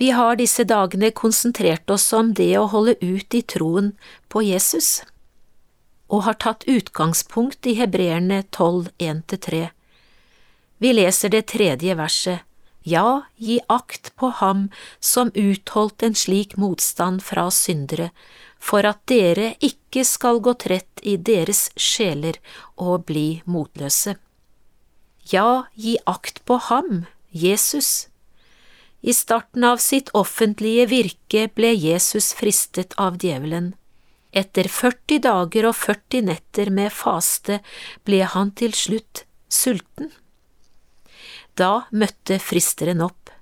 Vi har disse dagene konsentrert oss om det å holde ut i troen på Jesus, og har tatt utgangspunkt i Hebreerne 12, 1–3. Vi leser det tredje verset. Ja, gi akt på ham som utholdt en slik motstand fra syndere, for at dere ikke skal gå trett i deres sjeler og bli motløse. Ja, gi akt på ham, Jesus. I starten av sitt offentlige virke ble Jesus fristet av djevelen. Etter 40 dager og 40 netter med faste ble han til slutt sulten. Da møtte fristeren opp.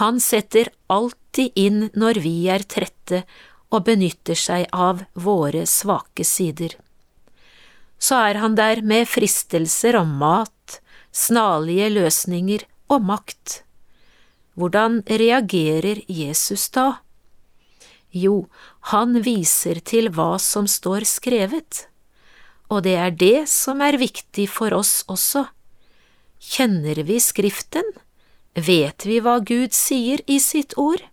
Han setter alltid inn når vi er trette og benytter seg av våre svake sider. Så er han der med fristelser om mat, snarlige løsninger og makt. Hvordan reagerer Jesus da? Jo, han viser til hva som står skrevet, og det er det som er viktig for oss også. Kjenner vi Skriften? Vet vi hva Gud sier i sitt ord?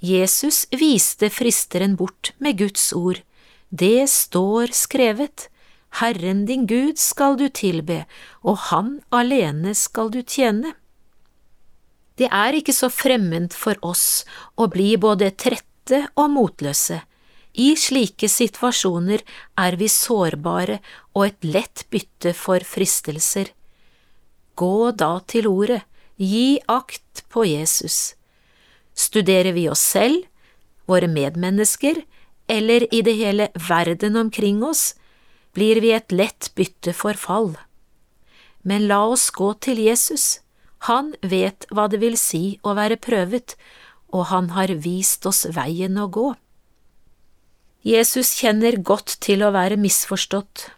Jesus viste fristeren bort med Guds ord. Det står skrevet, Herren din Gud skal du tilbe, og Han alene skal du tjene. Det er ikke så fremmed for oss å bli både trette og motløse. I slike situasjoner er vi sårbare og et lett bytte for fristelser. Gå da til ordet, gi akt på Jesus. Studerer vi oss selv, våre medmennesker, eller i det hele verden omkring oss, blir vi et lett bytte for fall. Men la oss gå til Jesus. Han vet hva det vil si å være prøvet, og han har vist oss veien å gå. Jesus kjenner godt til å være misforstått,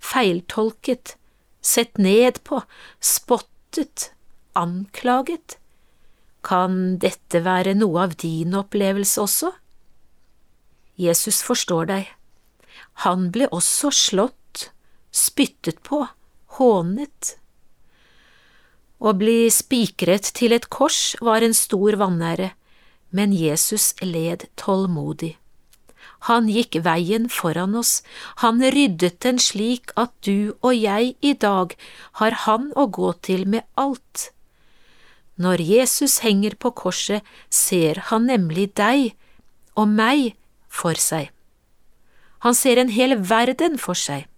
feiltolket, sett ned på, spottet, anklaget. Kan dette være noe av din opplevelse også? Jesus forstår deg. Han ble også slått, spyttet på, hånet. Å bli spikret til et kors var en stor vanære, men Jesus led tålmodig. Han gikk veien foran oss, han ryddet den slik at du og jeg i dag har han å gå til med alt. Når Jesus henger på korset, ser han nemlig deg og meg for seg. Han ser en hel verden for seg.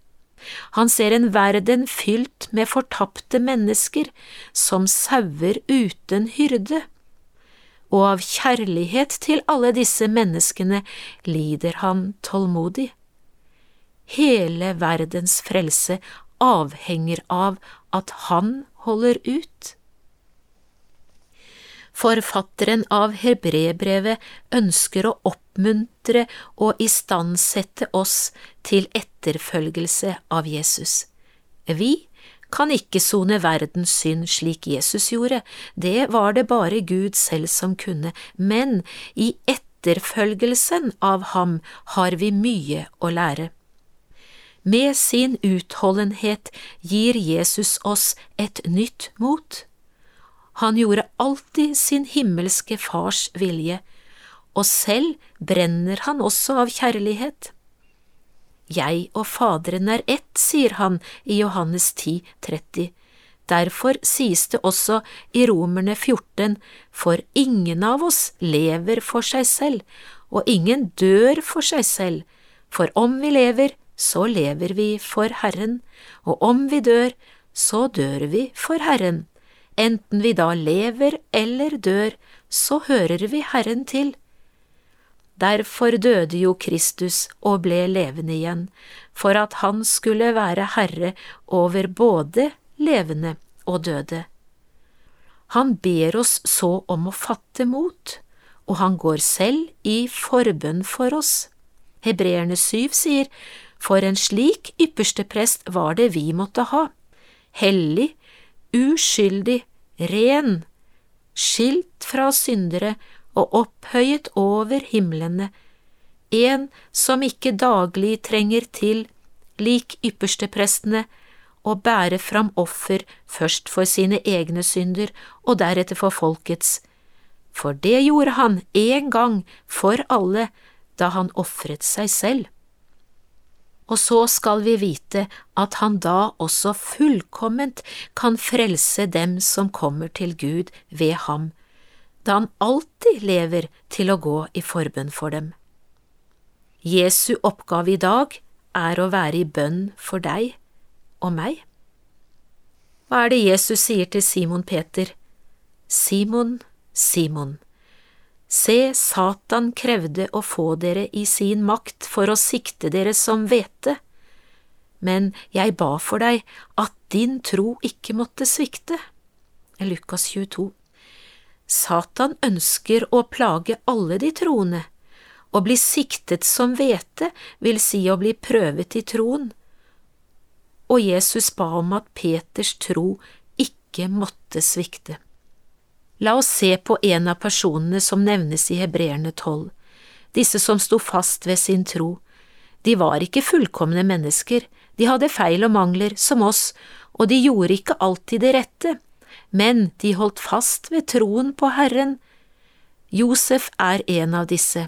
Han ser en verden fylt med fortapte mennesker som sauer uten hyrde, og av kjærlighet til alle disse menneskene lider han tålmodig. Hele verdens frelse avhenger av at han holder ut. Forfatteren av hebrebrevet ønsker å oppmuntre og istandsette oss til etterfølgelse av Jesus. Vi kan ikke sone verdens synd slik Jesus gjorde, det var det bare Gud selv som kunne, men i etterfølgelsen av ham har vi mye å lære. Med sin utholdenhet gir Jesus oss et nytt mot. Han gjorde alltid sin himmelske Fars vilje, og selv brenner han også av kjærlighet. Jeg og Faderen er ett, sier han i Johannes 10, 30. Derfor sies det også i Romerne 14, for ingen av oss lever for seg selv, og ingen dør for seg selv, for om vi lever, så lever vi for Herren, og om vi dør, så dør vi for Herren. Enten vi da lever eller dør, så hører vi Herren til. Derfor døde jo Kristus og ble levende igjen, for at han skulle være herre over både levende og døde. Han ber oss så om å fatte mot, og han går selv i forbønn for oss. Hebreerne syv sier, for en slik ypperste prest var det vi måtte ha, hellig, uskyldig, ren, skilt fra syndere og opphøyet over himlene, en som ikke daglig trenger til, lik yppersteprestene, å bære fram offer først for sine egne synder og deretter for folkets, for det gjorde han én gang for alle da han ofret seg selv. Og så skal vi vite at han da også fullkomment kan frelse dem som kommer til Gud ved ham, da han alltid lever til å gå i forbønn for dem. Jesu oppgave i dag er å være i bønn for deg og meg. Hva er det Jesus sier til Simon Peter? Simon, Simon, se, Satan krevde å få dere i sin makt for å sikte dere som hvete, men jeg ba for deg at din tro ikke måtte svikte. Lukas 22 Satan ønsker å plage alle de troende. Å bli siktet som hvete vil si å bli prøvet i troen, og Jesus ba om at Peters tro ikke måtte svikte. La oss se på en av personene som nevnes i Hebreerne tolv, disse som sto fast ved sin tro. De var ikke fullkomne mennesker, de hadde feil og mangler som oss, og de gjorde ikke alltid det rette, men de holdt fast ved troen på Herren. Josef er en av disse.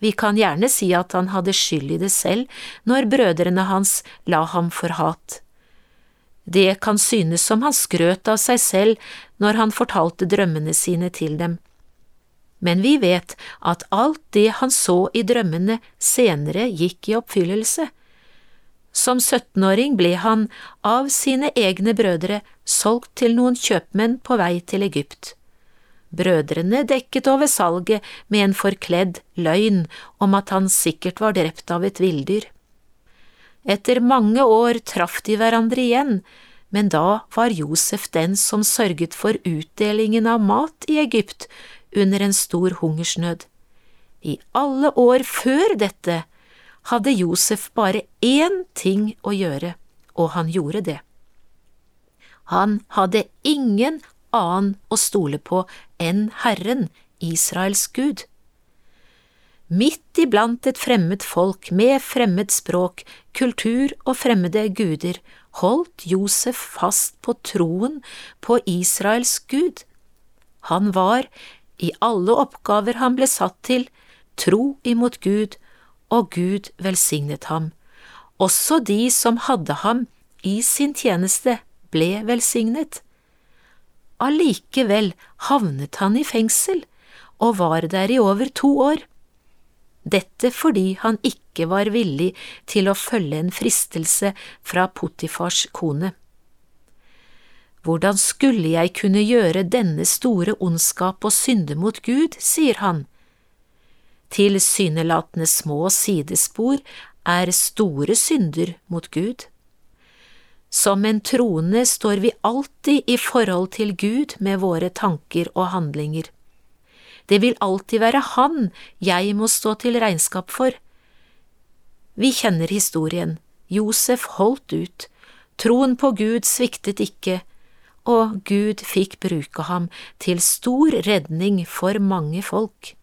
Vi kan gjerne si at han hadde skyld i det selv når brødrene hans la ham for hat. Det kan synes som han skrøt av seg selv når han fortalte drømmene sine til dem. Men vi vet at alt det han så i drømmene senere gikk i oppfyllelse. Som 17-åring ble han av sine egne brødre solgt til noen kjøpmenn på vei til Egypt. Brødrene dekket over salget med en forkledd løgn om at han sikkert var drept av et villdyr. Etter mange år traff de hverandre igjen, men da var Josef den som sørget for utdelingen av mat i Egypt under en stor hungersnød. I alle år før dette hadde Josef bare én ting å gjøre, og han gjorde det. Han hadde ingen annen å stole på enn Herren, Israels Gud. Midt iblant et fremmed folk med fremmed språk, kultur og fremmede guder holdt Josef fast på troen på Israels Gud. Han var, i alle oppgaver han ble satt til, tro imot Gud, og Gud velsignet ham. Også de som hadde ham i sin tjeneste, ble velsignet. Allikevel havnet han i fengsel og var der i over to år. Dette fordi han ikke var villig til å følge en fristelse fra Potifars kone. Hvordan skulle jeg kunne gjøre denne store ondskap og synde mot Gud, sier han. Tilsynelatende små sidespor er store synder mot Gud. Som en troende står vi alltid i forhold til Gud med våre tanker og handlinger. Det vil alltid være Han jeg må stå til regnskap for. Vi kjenner historien. Josef holdt ut, troen på Gud sviktet ikke, og Gud fikk bruke ham til stor redning for mange folk.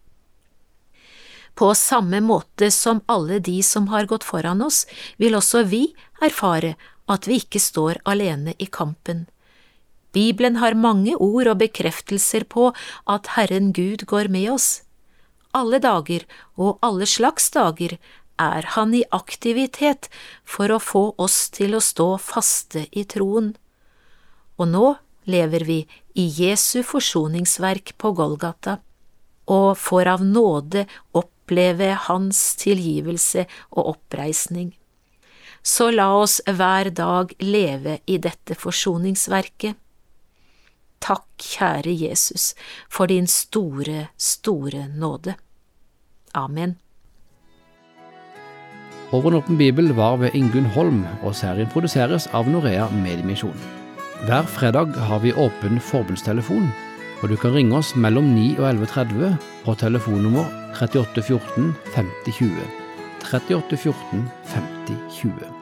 På samme måte som alle de som har gått foran oss, vil også vi erfare at vi ikke står alene i kampen. Bibelen har mange ord og bekreftelser på at Herren Gud går med oss. Alle dager og alle slags dager er Han i aktivitet for å få oss til å stå faste i troen. Og nå lever vi i Jesu forsoningsverk på Golgata, og får av nåde oppleve Hans tilgivelse og oppreisning så la oss hver dag leve i dette forsoningsverket. Takk, kjære Jesus, for din store, store nåde. Amen. Over en åpen bibel var ved Ingunn Holm, og serien produseres av Norea Mediemisjon. Hver fredag har vi åpen forbundstelefon, og du kan ringe oss mellom 9 og 11.30 på telefonnummer 3814 5020. 3814 5020.